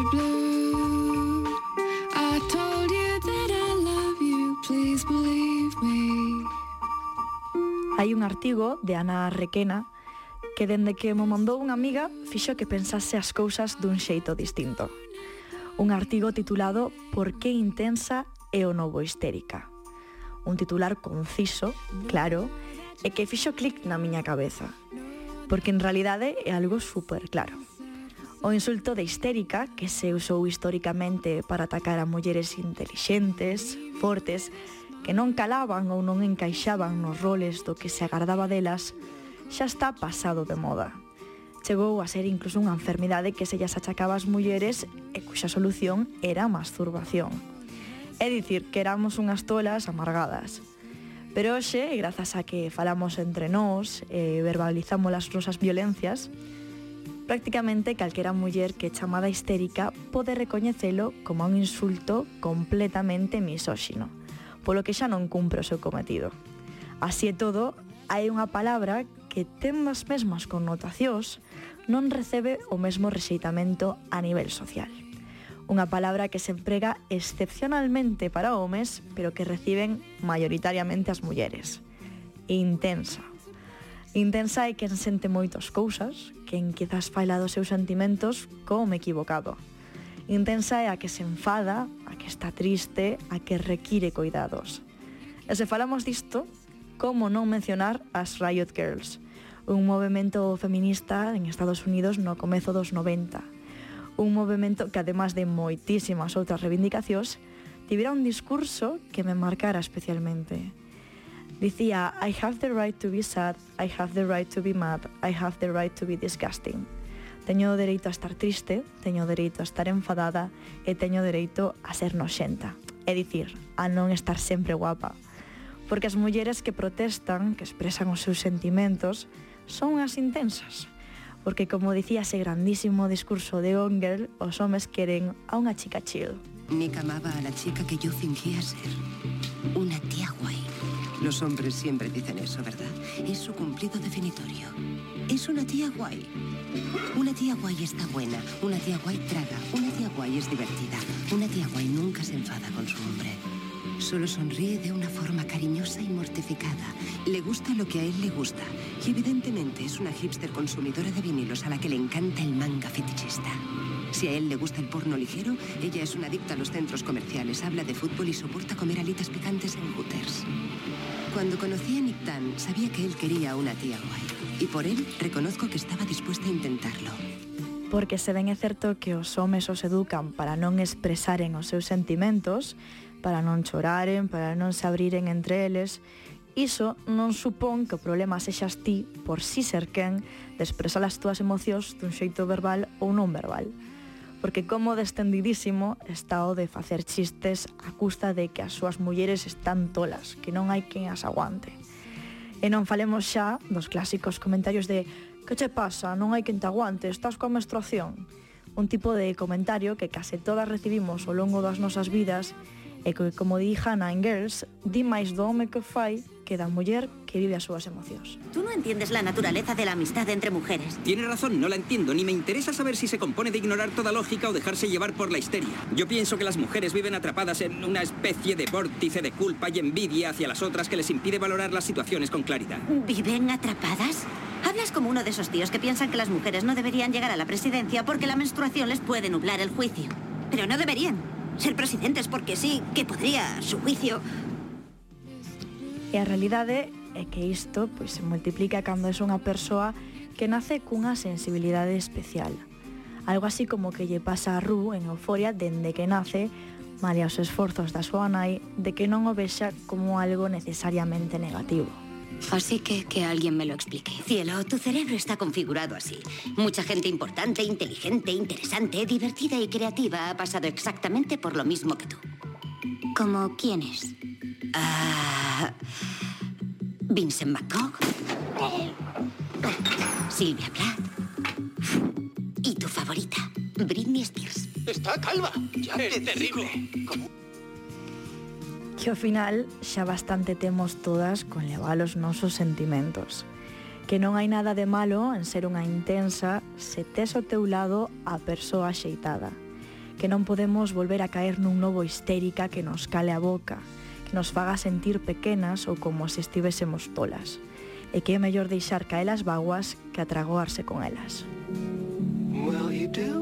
Mr. Blue. I told you that I love you, please believe me. Hai un artigo de Ana Requena que dende que mo mandou unha amiga fixo que pensase as cousas dun xeito distinto. Un artigo titulado Por que intensa e o novo histérica. Un titular conciso, claro, e que fixo clic na miña cabeza. Porque en realidade é algo super claro. O insulto de histérica, que se usou históricamente para atacar a mulleres intelixentes, fortes, que non calaban ou non encaixaban nos roles do que se agardaba delas, xa está pasado de moda. Chegou a ser incluso unha enfermidade que se llas achacaba ás mulleres e cuxa solución era a masturbación. É dicir, que éramos unhas tolas amargadas. Pero hoxe, grazas a que falamos entre nós e verbalizamos as nosas violencias, Prácticamente calquera muller que é chamada histérica pode recoñecelo como un insulto completamente misóxino, polo que xa non cumpre o seu cometido. Así é todo, hai unha palabra que ten as mesmas connotacións non recebe o mesmo rexeitamento a nivel social. Unha palabra que se emprega excepcionalmente para homes, pero que reciben maioritariamente as mulleres. Intensa. Intensa é quen sente moitas cousas, quen quizás faila dos seus sentimentos como equivocado. Intensa é a que se enfada, a que está triste, a que require cuidados. E se falamos disto, como non mencionar as Riot Girls, un movimento feminista en Estados Unidos no comezo dos 90. Un movimento que, además de moitísimas outras reivindicacións, tivera un discurso que me marcara especialmente Dicía, ah, I have the right to be sad, I have the right to be mad, I have the right to be disgusting. Teño o dereito a estar triste, teño o dereito a estar enfadada e teño o dereito a ser noxenta. É dicir, a non estar sempre guapa. Porque as mulleres que protestan, que expresan os seus sentimentos, son as intensas. Porque, como dicía ese grandísimo discurso de Ongel, os homes queren a unha chica chill. Nick amaba a la chica que yo fingía ser. Los hombres siempre dicen eso, ¿verdad? Es su cumplido definitorio. Es una tía guay. Una tía guay está buena, una tía guay traga, una tía guay es divertida, una tía guay nunca se enfada con su hombre. Solo sonríe de una forma cariñosa y mortificada. Le gusta lo que a él le gusta. Y evidentemente es una hipster consumidora de vinilos a la que le encanta el manga fetichista. Si a él le gusta el porno ligero, ella es una adicta a los centros comerciales, habla de fútbol y soporta comer alitas picantes en Hooters. Cuando conocí a Nick Tan, sabía que él quería a una tía guay. Y por él reconozco que estaba dispuesta a intentarlo. Porque se ben é certo que os homes os educan para non expresaren os seus sentimentos, para non choraren, para non se abriren entre eles. Iso non supón que o problema sexas ti por si ser quen de expresar as túas emocións dun xeito verbal ou non verbal. Porque como destendidísimo está o de facer chistes a custa de que as súas mulleres están tolas, que non hai quen as aguante. E non falemos xa dos clásicos comentarios de Que che pasa? Non hai quen te aguante, estás coa menstruación? Un tipo de comentario que case todas recibimos ao longo das nosas vidas e que, como di Hannah en Girls, di máis do home que fai que da muller que vive as súas emocións. Tú no entiendes la naturaleza de la amistad entre mujeres. Tiene razón, no la entiendo, ni me interesa saber si se compone de ignorar toda lógica o dejarse llevar por la histeria. Yo pienso que las mujeres viven atrapadas en una especie de vórtice de culpa y envidia hacia las otras que les impide valorar las situaciones con claridad. ¿Viven atrapadas? Hablas como uno de esos tíos que piensan que las mujeres no deberían llegar a la presidencia porque la menstruación les puede nublar el juicio. Pero no deberían. ser presidentes porque sí, que podría, a su juicio. E a realidade é que isto pois, se multiplica cando é unha persoa que nace cunha sensibilidade especial. Algo así como que lle pasa a Ru en euforia dende que nace, malia os esforzos da súa nai, de que non o vexa como algo necesariamente negativo. Así que que alguien me lo explique. Cielo, tu cerebro está configurado así. Mucha gente importante, inteligente, interesante, divertida y creativa ha pasado exactamente por lo mismo que tú. ¿Como quién es? Ah, Vincent Gogh. Silvia Plath. Y tu favorita, Britney Spears. Está calva. Ya es terrible. que ao final xa bastante temos todas con levar os nosos sentimentos. Que non hai nada de malo en ser unha intensa se tes ao teu lado a persoa axeitada. Que non podemos volver a caer nun novo histérica que nos cale a boca, que nos faga sentir pequenas ou como se estivésemos tolas. E que é mellor deixar caer as vaguas que atragoarse con elas. Well, you do.